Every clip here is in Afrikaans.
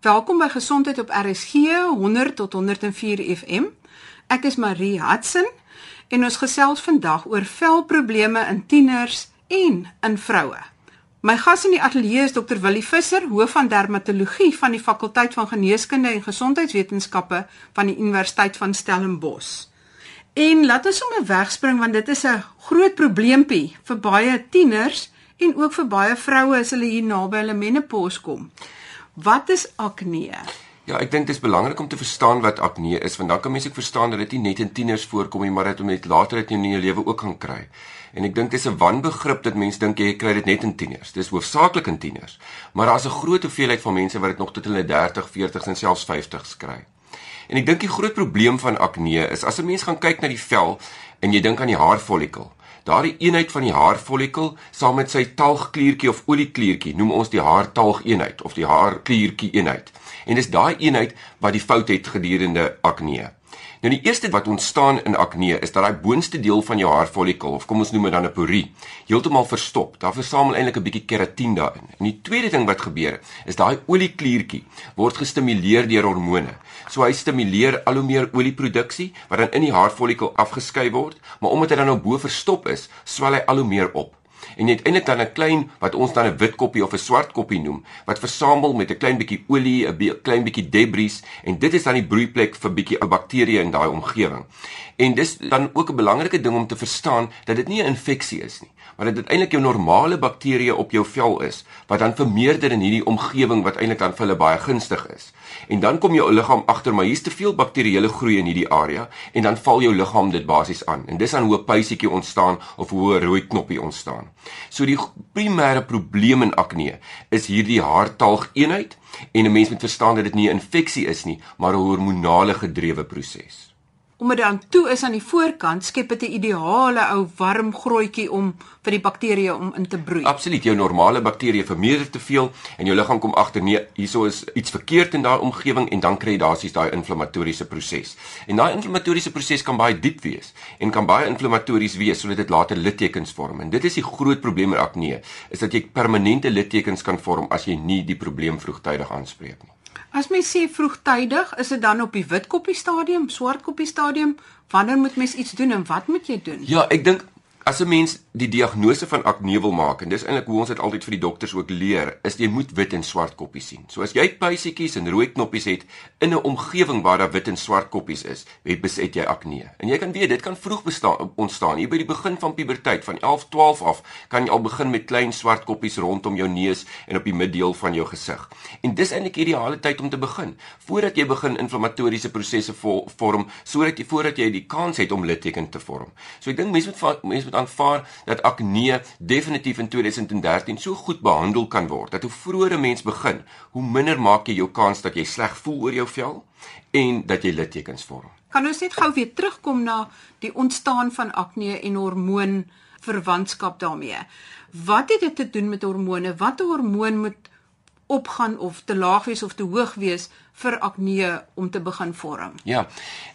Welkom by Gesondheid op RSG 100 tot 104 FM. Ek is Marie Hudson en ons gesels vandag oor velprobleme in tieners en in vroue. My gas in die ateljee is Dr Willie Visser, hoof van dermatologie van die fakulteit van geneeskunde en gesondheidswetenskappe van die Universiteit van Stellenbosch. En laat ons sommer wegspring want dit is 'n groot probleempie vir baie tieners en ook vir baie vroue as hulle hier naby hulle menopause kom. Wat is akne? Ja, ek dink dit is belangrik om te verstaan wat akne is, want dan kan mense ook verstaan dat dit nie net in tieners voorkom nie, maar dat dit net later in jou lewe ook gaan kry. En ek dink dis 'n wanbegrip dat mense dink jy kry dit net in tieners. Dis hoofsaaklik in tieners. Maar daar's 'n groot hoeveelheid van mense wat dit nog tot hulle 30, 40 en selfs 50s kry. En ek dink die groot probleem van akne is as 'n mens gaan kyk na die vel en jy dink aan die haarfollikel. Daardie eenheid van die haarfollikel saam met sy talgkliertjie of oliekliertjie noem ons die haartalgeenheid of die haarkliertjie eenheid. En dis daai eenheid wat die fout het gedurende akne. Nou die eerste wat ontstaan in akne is dat daai boonste deel van jou haarfollikel of kom ons noem dit dan 'n porie heeltemal verstop. Daar versamel eintlik 'n bietjie keratien daarin. En die tweede ding wat gebeur is daai oliekliertjie word gestimuleer deur hormone. So hy stimuleer al hoe meer olieproduksie wat dan in die haarfollikel afgeskei word, maar omdat hy dan nou bo verstop is, swel hy al hoe meer op en jy het eintlik dan 'n klein wat ons dan 'n wit koppie of 'n swart koppie noem wat versamel met 'n klein bietjie olie, 'n klein bietjie debris en dit is dan die broeiplek vir bietjie ou bakterieë in daai omgewing. En dis dan ook 'n belangrike ding om te verstaan dat dit nie 'n infeksie is nie, maar dat dit eintlik jou normale bakterieë op jou vel is wat dan vermeerder in hierdie omgewing wat eintlik dan vir hulle baie gunstig is. En dan kom jou liggaam agter maar hier's te veel bakterieële groei in hierdie area en dan val jou liggaam dit basies aan. En dis dan hoe 'n puisietjie ontstaan of hoe 'n rooi knoppie ontstaan. So die primêre probleem in akne is hierdie haartalgeenheid en 'n mens moet verstaan dat dit nie 'n infeksie is nie, maar 'n hormonale gedrewe proses omdat dit dan toe is aan die voorkant, skep dit 'n ideale ou warm grooitjie om vir die bakterieë om in te broei. Absoluut, jou normale bakterieë vermeerder te veel en jou liggaam kom agter nee, hieso is iets verkeerd in daai omgewing en dan kry jy daarsies daai inflammatoriese proses. En daai inflammatoriese proses kan baie diep wees en kan baie inflammatories wees sodat dit later littekens vorm. En dit is die groot probleem met akne, is dat jy permanente littekens kan vorm as jy nie die probleem vroegtydig aanspreek nie. As mens sê vroegtydig, is dit dan op die wit koppie stadium, swart koppie stadium? Wanneer moet mens iets doen en wat moet jy doen? Ja, ek dink As 'n mens die diagnose van akne wil maak en dis eintlik hoe ons dit altyd vir die dokters ook leer, is jy moet wit en swart koppies sien. So as jy puisietjies en rooi knoppies het in 'n omgewing waar daar wit en swart koppies is, het beset jy akne. En jy kan weet dit kan vroeg bestaan ontstaan. Hier by die begin van puberteit van 11, 12 af kan jy al begin met klein swart koppies rondom jou neus en op die middeel van jou gesig. En dis eintlik die ideale tyd om te begin, voordat jy begin inflammatoriese prosesse vorm, sodat jy voordat jy die kans het om litteken te vorm. So ek dink mense moet mense moet aanvaar dat akne definitief in 2013 so goed behandel kan word dat hoe vroeër 'n mens begin, hoe minder maak jy jou kans dat jy sleg voel oor jou vel en dat jy littekens vorm. Kan ons net gou weer terugkom na die ontstaan van akne en hormoon verwantskap daarmee. Wat het dit te doen met hormone? Watter hormoon moet opgaan of te laag wees of te hoog wees vir akne om te begin vorm? Ja.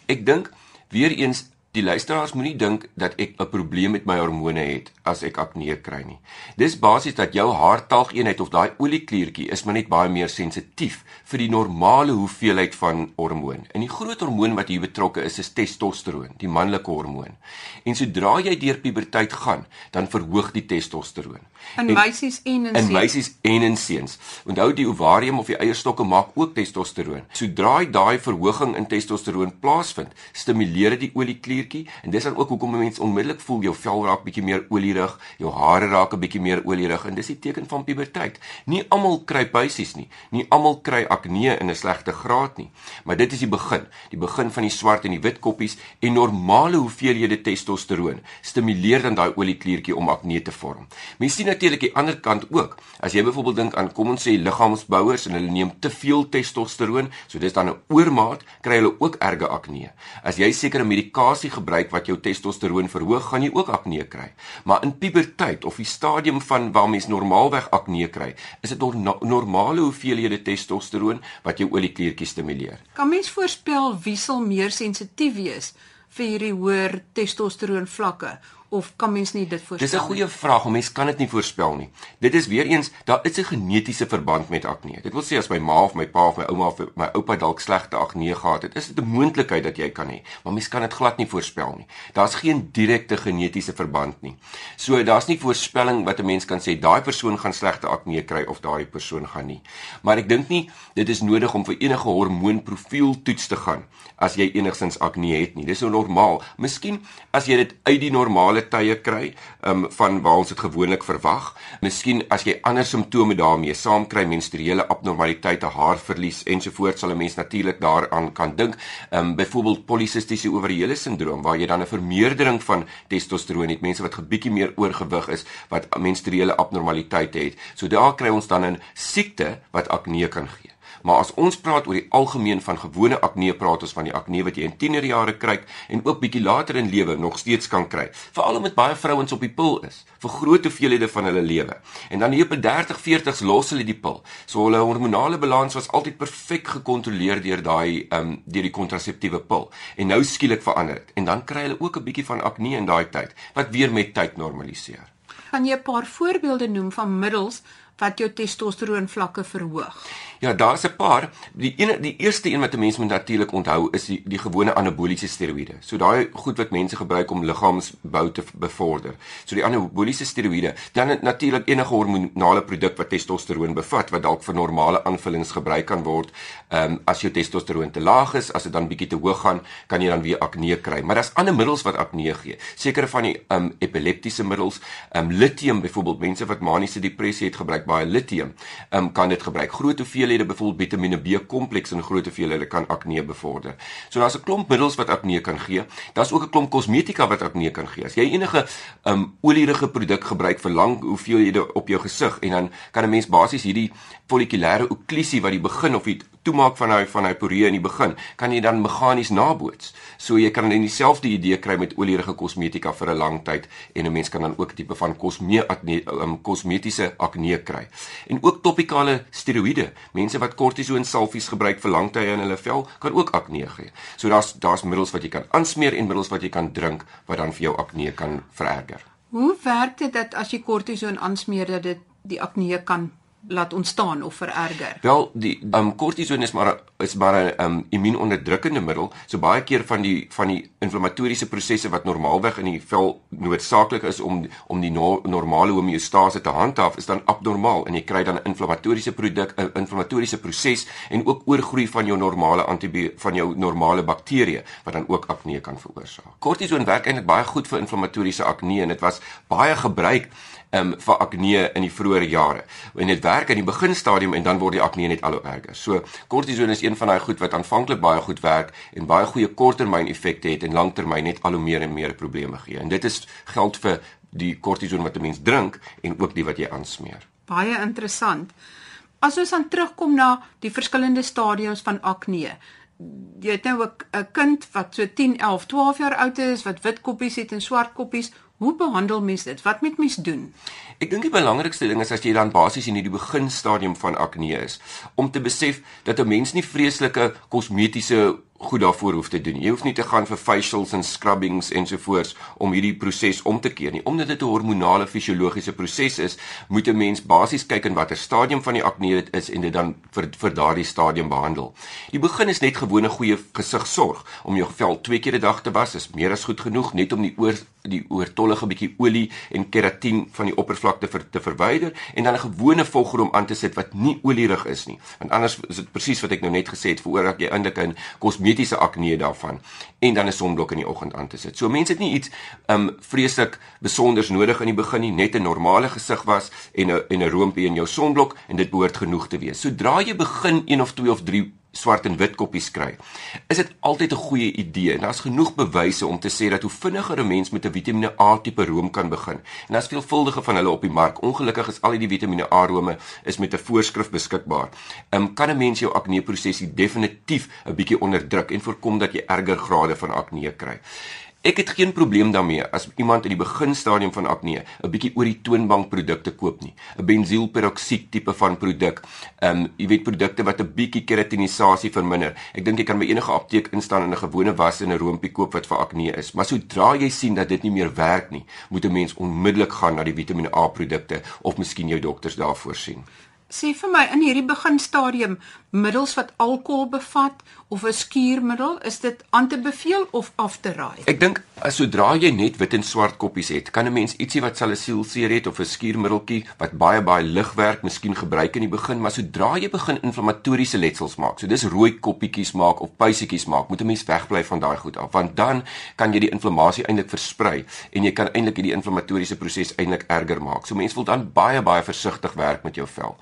Ek dink weer eens Die luisteraars moenie dink dat ek 'n probleem met my hormone het as ek akne kry nie. Dis basies dat jou haartalgeenheid of daai oliekliertjie is maar net baie meer sensitief vir die normale hoeveelheid van hormoon. En die groot hormoon wat hier betrokke is is testosteroon, die manlike hormoon. En sodra jy deur puberteit gaan, dan verhoog die testosteroon. In meisies en in seuns. In meisies en in seuns. Onthou die ovarium of die eierstokke maak ook testosteroon. Sodra daai verhoging in testosteroon plaasvind, stimuleer dit die olieklier oliertjie en dis dan ook hoekom 'n mens onmiddellik voel jou vel raak bietjie meer olierig, jou hare raak 'n bietjie meer olierig en dis die teken van puberteit. Nie almal kry buisies nie, nie almal kry akne in 'n slegte graad nie, maar dit is die begin, die begin van die swart en die wit koppies en normale hoeveelhede testosteroon stimuleer dan daai oliekliertjie om akne te vorm. Mens sien natuurlik die ander kant ook. As jy byvoorbeeld dink aan kom ons sê liggaamsbouers en hulle neem te veel testosteroon, so dis dan 'n oormaat, kry hulle ook erge akne. As jy sekere medikasie gebruik wat jou testosteroon verhoog, gaan jy ook akne kry. Maar in puberteit of die stadium van waar mens normaalweg akne kry, is dit no normale hoeveelhede testosteroon wat jou oliekliertjies stimuleer. Kan mens voorspel wie sal meer sensitief wees vir hierdie hoër testosteroon vlakke of kan mens nie dit voorspel? Dis 'n goeie vraag, maar mens kan dit nie voorspel nie. Dit is weer eens, daar is 'n genetiese verband met akne. Dit wil sê as my ma of my pa of my ouma of my oupa dalk slegte akne gehad het, is dit 'n moontlikheid dat jy kan hê, maar mens kan dit glad nie voorspel nie. Daar's geen direkte genetiese verband nie. So daar's nie voorspelling wat 'n mens kan sê daai persoon gaan slegte akne kry of daai persoon gaan nie. Maar ek dink nie dit is nodig om vir enige hormoonprofiel toets te gaan as jy enigstens akne het nie. Dis so normaal. Miskien as jy dit uit die normale tye kry, ehm um, van waar ons dit gewoonlik verwag. Miskien as jy ander simptome daarmee saamkry, menstruele abnormaliteite, haarverlies ensovoorts, sal 'n mens natuurlik daaraan kan dink. Ehm um, byvoorbeeld polisistiese ovariële sindroom waar jy dan 'n vermeerdering van testosteron het, mense wat bietjie meer oorgewig is, wat menstruele abnormaliteite het. So daar kry ons dan 'n siekte wat akne kan gee. Maar as ons praat oor die algemeen van gewone akne, praat ons van die akne wat jy in tienerjare kry en ook bietjie later in lewe nog steeds kan kry. Veral omdat baie vrouens op die pil is vir groot hoeveelhede van hulle lewe. En dan hier op 30, 40s los hulle die pil. So hulle hormonale balans was altyd perfek gekontroleer deur daai ehm um, deur die kontraseptiewe pil. En nou skielik verander dit. En dan kry hulle ook 'n bietjie van akne in daai tyd wat weer met tyd normaliseer. Kan jy 'n paar voorbeelde noem van middels wat jou testosteron vlakke verhoog? Ja, daar's 'n paar. Die een die eerste een wat 'n mens moet natuurlik onthou is die die gewone anaboliese steroïde. So daai goed wat mense gebruik om liggaamsbou te bevorder. So die anaboliese steroïde, dan natuurlik enige hormonale produk wat testosteron bevat wat dalk vir normale aanvullings gebruik kan word. Ehm um, as jou testosteron te laag is, as dit dan bietjie te hoog gaan, kan jy dan weer akne kry. Maar daar's ander middels wat akne gee. Sekere van die ehm um, epileptiese middels, ehm um, lithium byvoorbeeld, mense wat maniese depressie het gebruik baie lithium, ehm um, kan dit gebruik. Groot hoeveel hoeveelhede byvoorbeeld Vitamiene B kompleks in groot hoeveelhede kan akne bevorder. So daar's 'n klomp middels wat akne kan gee. Daar's ook 'n klomp kosmetika wat akne kan gee. As jy enige um olierige produk gebruik vir lang hoeveelhede op jou gesig en dan kan 'n mens basies hierdie follikulêre okklusie wat die begin of die toemaak van hy van hy poree in die begin kan jy dan meganies naboots. So jy kan dan dieselfde idee kry met olierige kosmetika vir 'n lang tyd en 'n mens kan dan ook 'n tipe van kosme um, kosmetiese akne kry. En ook topikale steroïde. Mense wat kortison salfies gebruik vir lang tye in hulle vel kan ook akne gee. So daar's daar's middels wat jy kan aansmeer en middels wat jy kan drink wat dan vir jou akne kan vererger. Hoe werk dit dat as jy kortison aansmeer dat dit die akne kan laat ontstaan of vererger. Wel, die um kortison is maar is maar 'n um immuunonderdrukkende middel. So baie keer van die van die inflammatoriese prosesse wat normaalweg in die vel noodsaaklik is om om die no, normale homeostase te handhaaf, is dan abnormaal en jy kry dan 'n inflammatoriese produk 'n inflammatoriese proses en ook oorgroei van jou normale antibio van jou normale bakterieë wat dan ook akne kan veroorsaak. Kortison werk eintlik baie goed vir inflammatoriese akne en dit was baie gebruik um, vir akne in die vroeë jare. En dit werk in die beginstadium en dan word die akne net al hoe erger. So kortison is een van daai goed wat aanvanklik baie goed werk en baie goeie korttermyn effekte het en langtermyn net al hoe meer en meer probleme gee. En dit is geld vir die kortison wat 'n mens drink en ook die wat jy aansmeer. Baie interessant. As ons dan terugkom na die verskillende stadiums van akne. Jy het nou 'n kind wat so 10, 11, 12 jaar oud is wat wit koppies het en swart koppies. Hoe behandel mens dit? Wat moet mens doen? Ek dink die belangrikste ding is as jy dan basies in hierdie beginstadium van akne is, om te besef dat 'n mens nie vreeslike kosmetiese goed daarvoor hoef te doen. Jy hoef nie te gaan vir facials en scrubbings ensovoorts om hierdie proses om te keer nie. Omdat dit 'n hormonale fisiologiese proses is, moet 'n mens basies kyk in watter stadium van die akne dit is en dit dan vir vir daardie stadium behandel. Die begin is net gewone goeie gesigsorg om jou vel twee keer 'n dag te was, is meer as goed genoeg net om die oor die oortollige bietjie olie en keratin van die oppervlakte vir te verwyder en dan 'n gewone volgrom aan te sit wat nie olierig is nie. Want anders is dit presies wat ek nou net gesê het, veroorsaak jy eintlik 'n kosmetiese kosmetiese akne daarvan en dan 'n sonblok in die oggend aan te sit. So mense het nie iets um vreeslik besonders nodig in die begin nie, net 'n normale gesig was en 'n en 'n roompie in jou sonblok en dit behoort genoeg te wees. Sodra jy begin 1 of 2 of 3 swart en wit koppies kry. Is dit altyd 'n goeie idee en daar's genoeg bewyse om te sê dat hoe vinniger 'n mens met 'n Vitamiene A tipe room kan begin. En daar's veelvuldige van hulle op die mark. Ongelukkig is al die Vitamiene A rome is met 'n voorskrif beskikbaar. Ehm um, kan 'n mens jou akne prosesie definitief 'n bietjie onderdruk en voorkom dat jy erger grade van akne kry. Ek het geen probleem daarmee as iemand in die beginstadium van akne 'n bietjie oor die toonbank produkte koop nie. 'n Bensielperoksied tipe van produk. Ehm um, jy weet produkte wat 'n bietjie keratinisasie verminder. Ek dink jy kan by enige apteek instaan en 'n gewone was en 'n roompie koop wat vir akne is. Maar sodra jy sien dat dit nie meer werk nie, moet 'n mens onmiddellik gaan na die Vitamiene A produkte of miskien jou dokters daarvoor sien. Sê vir my in hierdie beginstadium middels wat alkohol bevat of 'n skuurmiddel, is dit aan te beveel of af te raai? Ek dink sodra jy net wit en swart koppies het, kan 'n mens ietsie wat salisilseer het of 'n skuurmiddeltjie wat baie baie lig werk, miskien gebruik in die begin, maar sodra jy begin inflammatoriese letsels maak, so dis rooi koppietjies maak of puisietjies maak, moet 'n mens wegbly van daai goed af, want dan kan jy die inflammasie eintlik versprei en jy kan eintlik hierdie inflammatoriese proses eintlik erger maak. So mense wil dan baie baie versigtig werk met jou vel.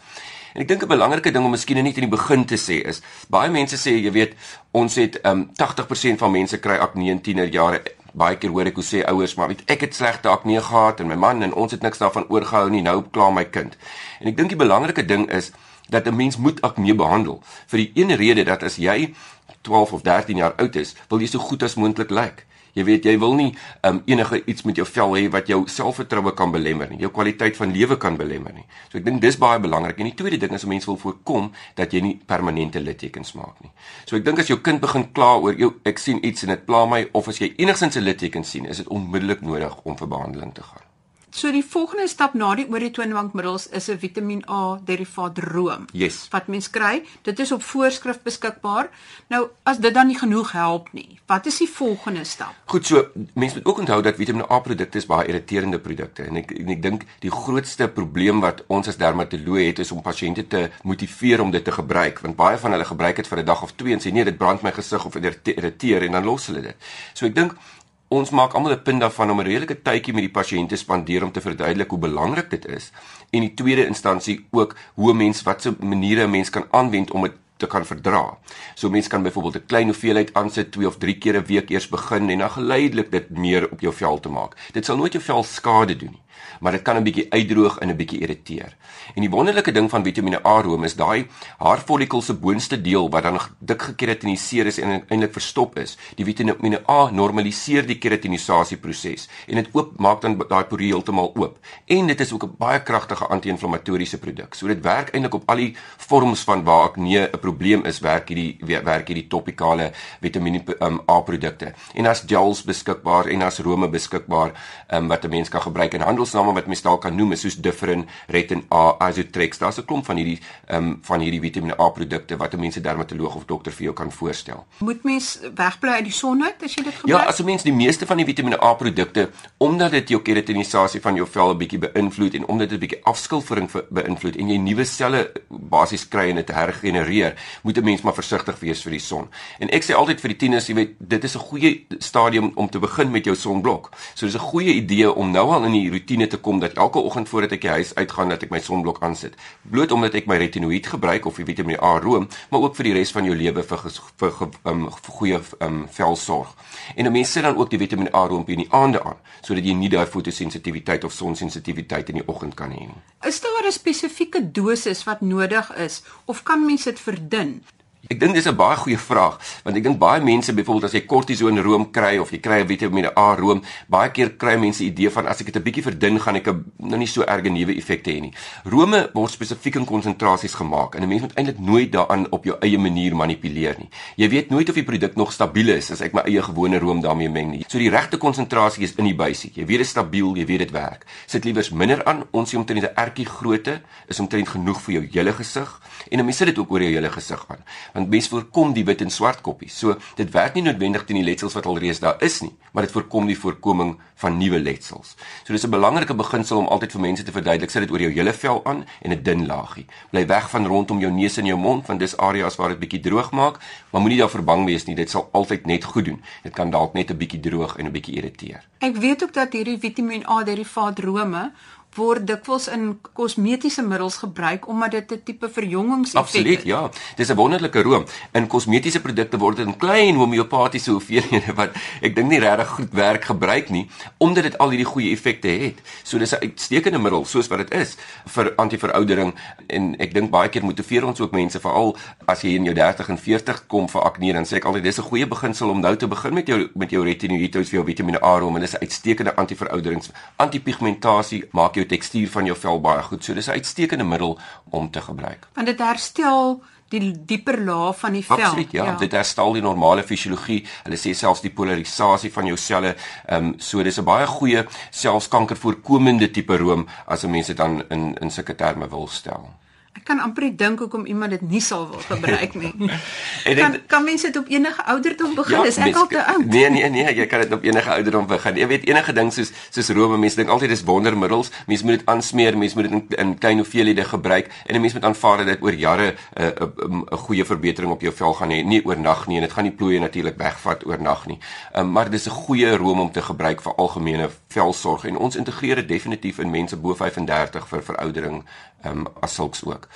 En ek dink 'n belangrike ding om miskien net in die begin te sê is, baie mense sê, jy weet, ons het um 80% van mense kry akne in tienerjare. Baie keer hoor ek hoe sê ouers, maar weet ek het slegte akne gehad en my man en ons het niks daarvan oorgehou nie, nou kla my kind. En ek dink die belangrike ding is dat 'n mens moet akne behandel vir die ene rede dat as jy 12 of 13 jaar oud is, wil jy so goed as moontlik lyk. Like. Jy weet jy wil nie um, enige iets met jou vel hê wat jou selfvertroue kan belemmer nie, jou kwaliteit van lewe kan belemmer nie. So ek dink dis baie belangrik. En die tweede ding is om mense wil voorkom dat jy nie permanente littekens maak nie. So ek dink as jou kind begin kla oor jou ek sien iets en dit pla my of as jy enigsins 'n litteken sien, is dit onmiddellik nodig om vir behandeling te gaan. So die volgende stap na die oor die toonbankmiddels is 'n Vitamiin A derivaat room. Yes. Wat mens kry, dit is op voorskrif beskikbaar. Nou as dit dan nie genoeg help nie, wat is die volgende stap? Goed, so mense moet ook onthou dat Vitamiin A produkte is baie irriterende produkte en ek en ek dink die grootste probleem wat ons as dermatoloë het is om pasiënte te motiveer om dit te gebruik want baie van hulle gebruik dit vir 'n dag of twee en sê nee, dit brand my gesig of irriteer en dan los hulle dit. So ek dink ons maak almal 'n punt daarvan om 'n redelike tydjie met die pasiënte spandeer om te verduidelik hoe belangrik dit is en in tweede instansie ook hoe 'n mens watse maniere 'n mens kan aanwend om dit te kan verdra. So mense kan byvoorbeeld 'n klein hoeveelheid aansit 2 of 3 keer 'n week eers begin en dan geleidelik dit meer op jou vel te maak. Dit sal nooit jou vel skade doen nie maar dit kan 'n bietjie uitdroog en 'n bietjie irriteer. En die wonderlike ding van Vitamiene A room is daai haarfollikel se boonste deel wat dan dik gekeratiniseer is en eintlik verstop is. Die Vitamiene A normaliseer die keratinisasie proses en dit oop maak dan daai porie heeltemal oop. En dit is ook 'n baie kragtige anti-inflammatoriese produk. So dit werk eintlik op al die vorms van waar ek nee 'n probleem is, werk hierdie werk hierdie topikale Vitamiene um, A produkte. En as gels beskikbaar en as rome beskikbaar um, wat 'n mens kan gebruik in handelsname wat mens dalk kan noem is soos Differin, Retin A, Azotrex. Daar's 'n klomp van hierdie ehm um, van hierdie Vitamiene A produkte wat 'n mens 'n dermatoloog of dokter vir jou kan voorstel. Moet mens wegbly uit die son uit as jy dit gebruik? Ja, as 'n mens die meeste van die Vitamiene A produkte omdat dit jou keratinisasie van jou vel 'n bietjie beïnvloed en omdat dit 'n bietjie afskilfering beïnvloed en jy nuwe selle basies kry en dit hergenereer, moet 'n mens maar versigtig wees vir die son. En ek sê altyd vir die tieners, jy weet, dit is 'n goeie stadium om te begin met jou sonblok. So dis 'n goeie idee om nou al in die rotine te kom dat elke oggend voordat ek die huis uitgaan dat ek my sonblok aansit. Bloot omdat ek my retinoïed gebruik of weet my A room, maar ook vir die res van jou lewe vir vir um vir goeie um velsorg. En 'n mens sit dan ook die Vitamiene A room in die aande aan sodat jy nie daai fotosensitiwiteit of sonsensitiwiteit in die oggend kan hê nie. Is daar 'n spesifieke dosis wat nodig is of kan mens dit verdun? Ek dink dis 'n baie goeie vraag, want ek dink baie mense byvoorbeeld as jy kortison room kry of jy kry 'n Vitamiene A room, baie keer kry mense idee van as ek dit 'n bietjie verdun gaan ek nou nie so erge neuwe effekte hê nie. Rome word spesifiek in konsentrasies gemaak en 'n mens moet eintlik nooit daaraan op jou eie manier manipuleer nie. Jy weet nooit of die produk nog stabiel is as ek my eie gewone room daarmee meng nie. So die regte konsentrasie is in die buisie. Jy weet dit is stabiel, jy weet dit werk. Sit liewers minder aan. Ons sê omtrent 'n ertjie grootte is omtrent genoeg vir jou hele gesig en 'n mens sit dit ook oor jou hele gesig aan want mens voorkom die wit en swart koppies. So dit werk nie noodwendig teen die letsels wat alreeds daar is nie, maar dit voorkom die voorkoming van nuwe letsels. So dis 'n belangrike beginsel om altyd vir mense te verduidelik sit dit oor jou hele vel aan en 'n dun laagie. Bly weg van rondom jou neus en jou mond want dis areas waar dit bietjie droog maak, maar moenie daarvoor bang wees nie, dit sal altyd net goed doen. Dit kan dalk net 'n bietjie droog en 'n bietjie irriteer. Ek weet ook dat hierdie Vitamiin A derivaat rome word dikwels in kosmetiese middels gebruik omdat dit 'n tipe verjongingseffek het. Absoluut, ja. Dis 'n wonderlike room. In kosmetiese produkte word dit in klein homeopatiese hoeveelhede wat ek dink nie regtig goed werk gebruik nie omdat dit al hierdie goeie effekte het. So dis 'n uitstekende middel soos wat dit is vir antiveroudering en ek dink baie keer motiveer ons ook mense veral as jy in jou 30 en 40 kom vir akne dan sê ek altyd dis 'n goeie beginsel om nou te begin met jou met jou retinoïdes vir jou Vitamiene A room en dis 'n uitstekende antiverouderings antipigmentasie maak jou tekstuur van jou vel baie goed. So dis 'n uitstekende middel om te gebruik. Want dit herstel die dieper laag van die vel. Absoluut, ja. ja. Dit herstel die normale fisiologie. Hulle sê selfs die polarisasie van jou selle. Ehm um, so dis 'n baie goeie selfs kankervoorkomende tipe room as 'n mens dit dan in in sulke terme wil stel. Ek kan amper dink hoekom iemand dit nie sal wil gebruik nie. en kan kan mense dit op enige ouderdom begin? Ja, is ek al te oud? Nee nee nee, jy kan dit op enige ouderdom begin. Jy weet enige ding soos soos Rome, mense dink altyd dis wondermiddels. Mense moet dit aansmeer, mense moet dit in, in klein hoeveelhede gebruik en 'n mens moet aanvaar dat dit oor jare 'n uh, 'n uh, 'n uh, goeie verbetering op jou vel gaan hê, nie oornag nie en dit gaan nie plooie natuurlik wegvat oornag nie. Um, maar dis 'n goeie room om te gebruik vir algemene velsorg en ons integreer dit definitief in mense bo 35 vir veroudering um, as sulks ook.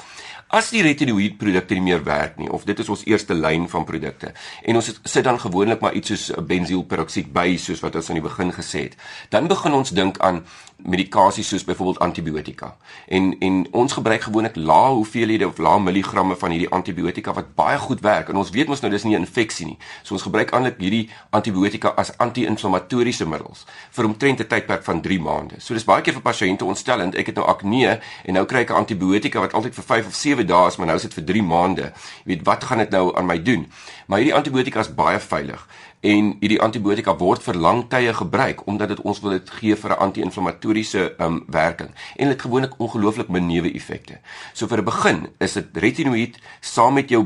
As die retinoïed produkte nie meer werk nie of dit is ons eerste lyn van produkte en ons sit dan gewoonlik maar iets soos bensielperoksied by soos wat ons aan die begin gesê het, dan begin ons dink aan medikasie soos byvoorbeeld antibiotika. En en ons gebruik gewoonlik lae hoeveelhede of lae milligramme van hierdie antibiotika wat baie goed werk en ons weet mos nou dis nie 'n infeksie nie. So ons gebruik eintlik hierdie antibiotika as anti-inflammatoriese middels vir omtrent 'n tydperk van 3 maande. So dis baie keer vir pasiënte ontstellend. Ek het nou akne en nou kry ek 'n antibiotika wat altyd vir 5 of 7 dae is, maar nou is dit vir 3 maande. Jy weet wat gaan dit nou aan my doen? Maar hierdie antibiotika is baie veilig en hierdie antibiotika word vir lang tye gebruik omdat dit ons wil dit gee vir 'n anti-inflammatoriese um, werking en dit gewoonlik ongelooflik min neeweffekte. So vir 'n begin is dit retinoïed saam met jou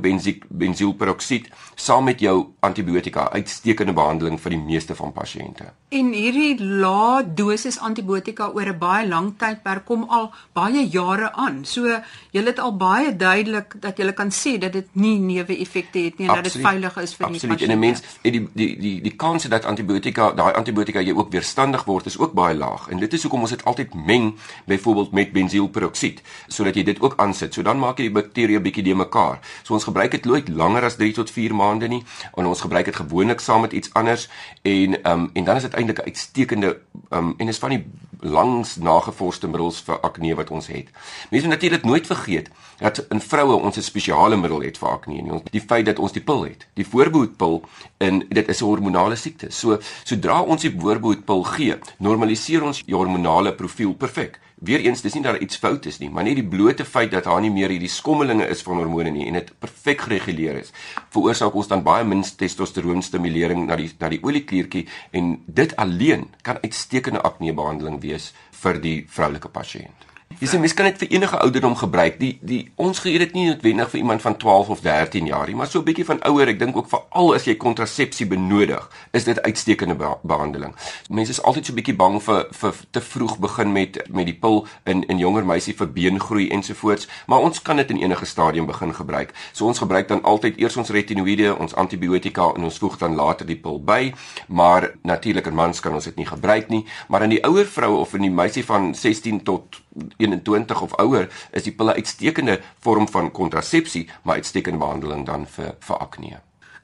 bensielperoksied saam met jou antibiotika uitstekende behandeling vir die meeste van pasiënte. En hierdie lae dosis antibiotika oor 'n baie lang tydperk kom al baie jare aan. So jy het al baie duidelik dat jy kan sê dat dit nie neeweffekte het nie en Absoluut. dat dit veilig is vir Absoluut. die pasiënt. En 'n mens die die die die kans dat antibiotika daai antibiotika jy ook weerstandig word is ook baie laag en dit is hoekom ons dit altyd meng byvoorbeeld met bensielperoksied sodat jy dit ook aansit so dan maak jy die bakterieë bietjie de mekaar so ons gebruik dit nooit langer as 3 tot 4 maande nie en ons gebruik dit gewoonlik saam met iets anders en um, en dan is dit eintlik 'n uitstekende um, en is van die langs nagevorsde middels vir akne wat ons het mense moet natuurlik nooit vergeet dat in vroue ons 'n spesiale middel het vir akne nie die feit dat ons die pil het die voorbehoedpil in dit is 'n hormonale siekte. So sodra ons die voorbehoedpil gee, normaliseer ons die hormonale profiel perfek. Weereens, dis nie dat iets fout is nie, maar net die blote feit dat daar nie meer hierdie skommelinge is van hormone nie en dit perfek gereguleer is, veroorsaak ons dan baie min testosteroonstimulering na die na die oliekliertjie en dit alleen kan uitstekende akne behandeling wees vir die vroulike pasiënt. Jy sê mens kan dit vir enige ouderdom gebruik. Die die ons gee dit nie noodwendig vir iemand van 12 of 13 jaar nie, maar so 'n bietjie van ouer. Ek dink ook veral as jy kontrasepsie benodig, is dit uitstekende be behandeling. Mense is altyd so 'n bietjie bang vir vir te vroeg begin met met die pil in in jonger meisie vir beengroei ensovoorts, maar ons kan dit in enige stadium begin gebruik. So ons gebruik dan altyd eers ons retinoïde, ons antibiotika en ons voeg dan later die pil by, maar natuurlik in mans kan ons dit nie gebruik nie, maar in die ouer vroue of in die meisie van 16 tot 21 of ouer is die pille uitstekende vorm van kontrasepsie, maar uitstekende behandeling dan vir vir akne.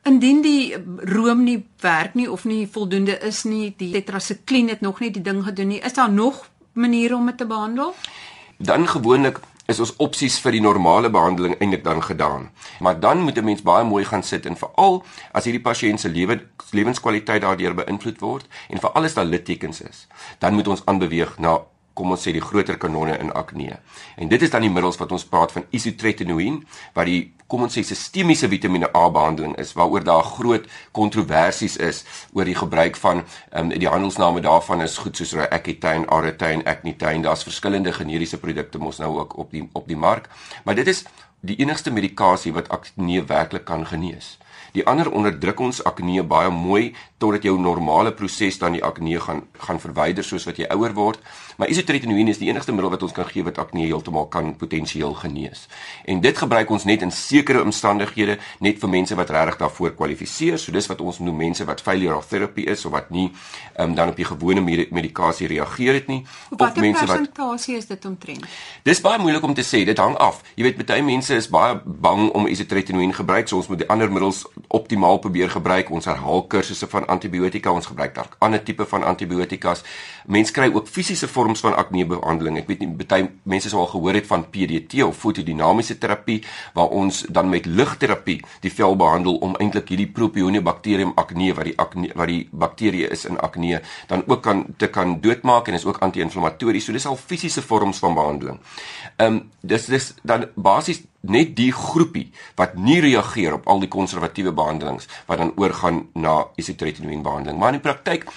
Indien die room nie werk nie of nie voldoende is nie, die tetrasikline het nog nie die ding gedoen nie, is daar nog maniere om dit te behandel? Dan gewoonlik is ons opsies vir die normale behandeling eintlik dan gedaan. Maar dan moet 'n mens baie mooi gaan sit en veral as hierdie pasiënt se lewe lewenskwaliteit daardeur beïnvloed word en veral as daar littekens is, dan moet ons aanbeweeg na kom ons sê die groter kanonne in akne. En dit is dan die middels wat ons praat van isotretinoin wat die kom ons sê sistemiese Vitamiene A behandeling is waaroor daar groot kontroversies is oor die gebruik van um, die handelsname daarvan is goed soos Accutane, Aretine, Acnitine. Daar's verskillende generiese produkte mos nou ook op die op die mark. Maar dit is die enigste medikasie wat akne werklik kan genees. Die ander onderdruk ons akne baie mooi totdat jou normale proses dan die akne gaan gaan verwyder soos wat jy ouer word. Maar isotretinoin is die enigste middel wat ons kan gee wat akne heeltemal kan potensieel genees. En dit gebruik ons net in sekere omstandighede, net vir mense wat regtig daarvoor kwalifiseer. So dis wat ons noem mense wat failure therapy is of wat nie um, dan op die gewone medikasie reageer het nie of mense wat persentasie is dit omtrent. Dis baie moeilik om te sê, dit hang af. Jy weet baie mense is baie bang om isotretinoin gebruik, so ons moet die ander middels optimaal probeer gebruik. Ons herhaal kursusse van antibiotika, ons gebruik dalk ander tipe van antibiotikas. Mense kry ook fisiese vorms van aknebehandeling. Ek weet nie baie mense sou al gehoor het van PDT of fotodinamiese terapie waar ons dan met ligterapie die vel behandel om eintlik hierdie Propionibacterium acne wat die acne wat die bakterie is in akne dan ook kan te kan doodmaak en is ook anti-inflammatories. So dis al fisiese vorms van behandeling. Ehm um, dis dis dan basies net die groepie wat nie reageer op al die konservatiewe behandelings wat dan oorgaan na isotretinoin behandeling. Maar in die praktyk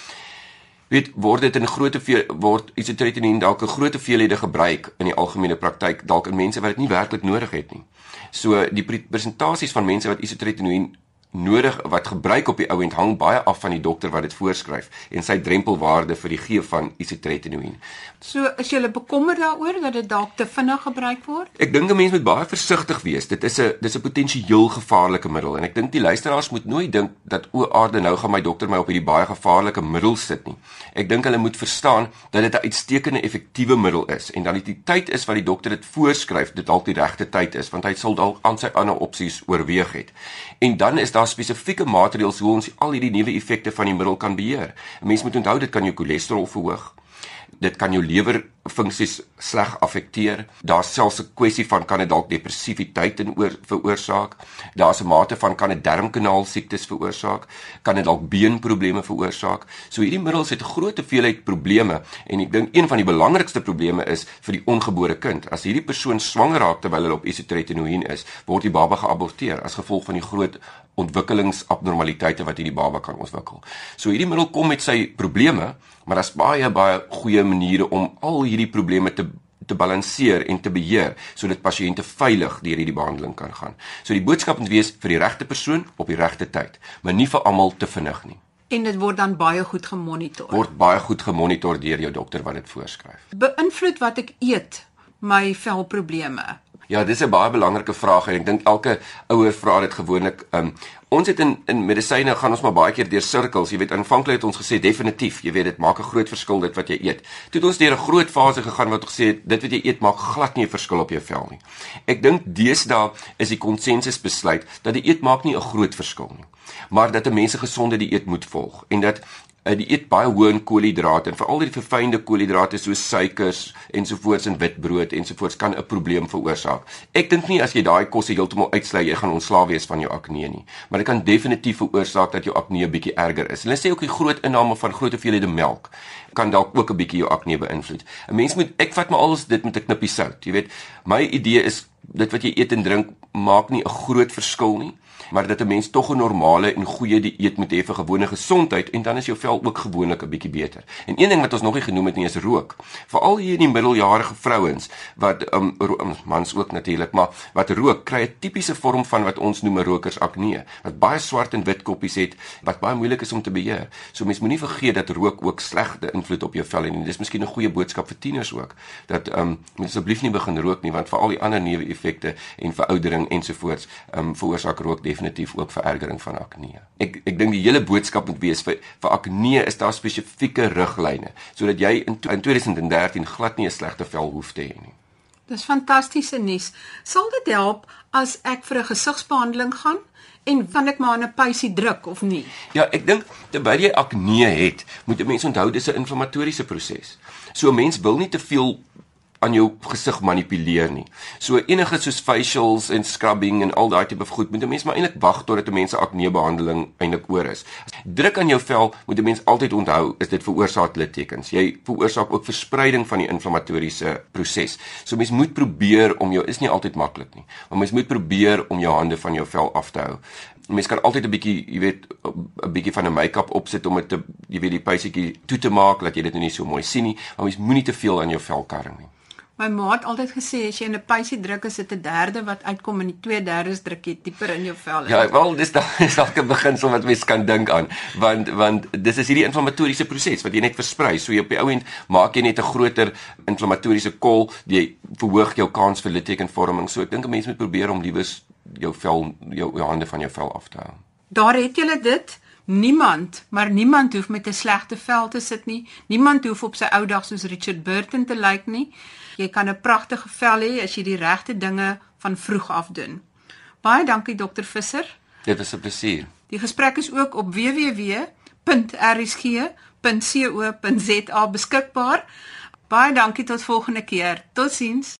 weet word dit in groot word isotretinoin dalk 'n groot veelhede gebruik in die algemene praktyk dalk in mense wat dit nie werklik nodig het nie. So die presentasies van mense wat isotretinoin nodig wat gebruik op die ou end hang baie af van die dokter wat dit voorskryf en sy drempelwaarde vir die gee van isotretinoin. So is jy bekommerd daaroor dat dit dalk te vinnig gebruik word? Ek dink 'n mens moet baie versigtig wees. Dit is 'n dis 'n potensieel gevaarlike middel en ek dink die luisteraars moet nooit dink dat o aarde nou gaan my dokter my op hierdie baie gevaarlike middel sit nie. Ek dink hulle moet verstaan dat dit 'n uitstekende effektiewe middel is en dan die tyd is wat die dokter dit voorskryf, dit dalk die regte tyd is want hy sal dalk aan sy ander opsies oorweeg het. En dan is daar spesifieke maatreëls hoe ons al hierdie nuwe effekte van die middel kan beheer. 'n Mens moet onthou dit kan jou cholesterol verhoog. Dit kan jou lewer funksies sleg affekteer. Daar's selfs 'n kwessie van kan dit dalk depressiwiteit in oor veroorsaak. Daar's 'n mate van kan dit darmkanaal siektes veroorsaak, kan dit dalk beenprobleme veroorsaak. So hierdie middels het 'n groot hoeveelheid probleme en ek dink een van die belangrikste probleme is vir die ongebore kind. As hierdie persoon swanger raak terwyl hulle op isotretinoin is, word die baba geaborteer as gevolg van die groot ontwikkelingsabnormaliteite wat hierdie baba kan ontwikkel. So hierdie middel kom met sy probleme, maar daar's baie baie goeie maniere om al hierdie probleme te te balanseer en te beheer sodat pasiënte veilig deur hierdie behandeling kan gaan. So die boodskap moet wees vir die regte persoon op die regte tyd, maar nie vir almal te vinnig nie. En dit word dan baie goed gemonitor. Word baie goed gemonitor deur jou dokter wat dit voorskryf. Beïnvloed wat ek eet my velprobleme. Ja, dis 'n baie belangrike vraag en ek dink elke ouer vra dit gewoonlik. Um, ons het in in medisyne gaan ons maar baie keer deur sirkels. Jy weet, aanvanklik het ons gesê definitief, jy weet dit maak 'n groot verskil dit wat jy eet. Toe het ons deur 'n groot fase gegaan wat gesê het dit wat jy eet maak glad nie 'n verskil op jou vel nie. Ek dink deesdae is die konsensus besluit dat die eet maak nie 'n groot verskil nie, maar dat 'n mens 'n gesonde dieet moet volg en dat uh, die eet baie hoë in koolhidrate en veral die verfynde koolhidrate soos suikers ensovoorts in witbrood ensovoorts kan 'n probleem veroorsaak. Ek dink nie as jy daai kosse heeltemal uitsluit jy gaan ontslae wees van jou akne nie, maar dit kan definitief veroorsaak dat jou akne 'n bietjie erger is. Hulle sê ook die groot inname van groot hoeveelhede melk kan dalk ook 'n bietjie jou akne beïnvloed. 'n Mens moet ek vat maar alles dit met 'n knippie sout, jy weet. My idee is dit wat jy eet en drink maak nie 'n groot verskil nie maar dat 'n mens tog 'n normale en goeie dieet moet hê vir gewone gesondheid en dan is jou vel ook gewoonlik 'n bietjie beter. En een ding wat ons nog nie genoem het nie is rook. Veral hier in die middeljarige vrouens wat um, um mans ook natuurlik, maar wat rook kry 'n tipiese vorm van wat ons noem rokersakne, wat baie swart en wit koppies het wat baie moeilik is om te beheer. So mens moenie vergeet dat rook ook slegte invloed op jou vel het en dis miskien 'n goeie boodskap vir tieners ook dat um moet asseblief nie begin rook nie want veral die ander neeweffekte en veroudering ensovoorts um veroorsaak rook definitief ook verergering van akne. Ek ek dink die hele boodskap moet wees vir vir akne is daar spesifieke riglyne sodat jy in, in 2013 glad nie 'n slegte vel hoef te hê nie. Dis fantastiese nuus. Sal dit help as ek vir 'n gesigsbehandeling gaan? En kan ek maar 'n pysie druk of nie? Ja, ek dink terwyl jy akne het, moet 'n mens onthou dis 'n inflammatoriese proses. So 'n mens wil nie te veel aan jou gesig manipuleer nie. So enige soos facials en scrubbing en al daai tipe goed moet 'n mens maar eintlik wag totdat 'n mens se akne behandeling eintlik oor is. Druk aan jou vel moet 'n mens altyd onthou is dit veroorsaak littekens. Jy veroorsaak ook verspreiding van die inflammatoriese proses. So mens moet probeer om jou is nie altyd maklik nie, maar mens moet probeer om jou hande van jou vel af te hou. Mens kan altyd 'n bietjie, jy weet, 'n bietjie van 'n make-up opsit om dit te jy weet die pysetjie toe te maak dat jy dit nou nie so mooi sien nie, maar mens moenie te veel aan jou vel karring nie. My ma het altyd gesê as jy in 'n pysie druk is dit 'n derde wat uitkom en die twee derdes druk jy dieper in jou vel. Ja, wel dis da is dalk 'n beginsel wat mens kan dink aan, want want dis is hierdie inflammatoriese proses wat jy net versprei. So jy op die ou end maak jy net 'n groter inflammatoriese kol, jy verhoog jou kans vir littekenvorming. So ek dink 'n mens moet probeer om liewes jou vel jou, jou hande van jou vel af te hou. Daar het jy dit. Niemand, maar niemand hoef met 'n slegte vel te sit nie. Niemand hoef op sy ou dag soos Richard Burton te lyk nie. Jy kan 'n pragtige vel hê as jy die regte dinge van vroeg af doen. Baie dankie dokter Visser. Dit was 'n plesier. Die gesprek is ook op www.rsg.co.za beskikbaar. Baie dankie tot volgende keer. Totsiens.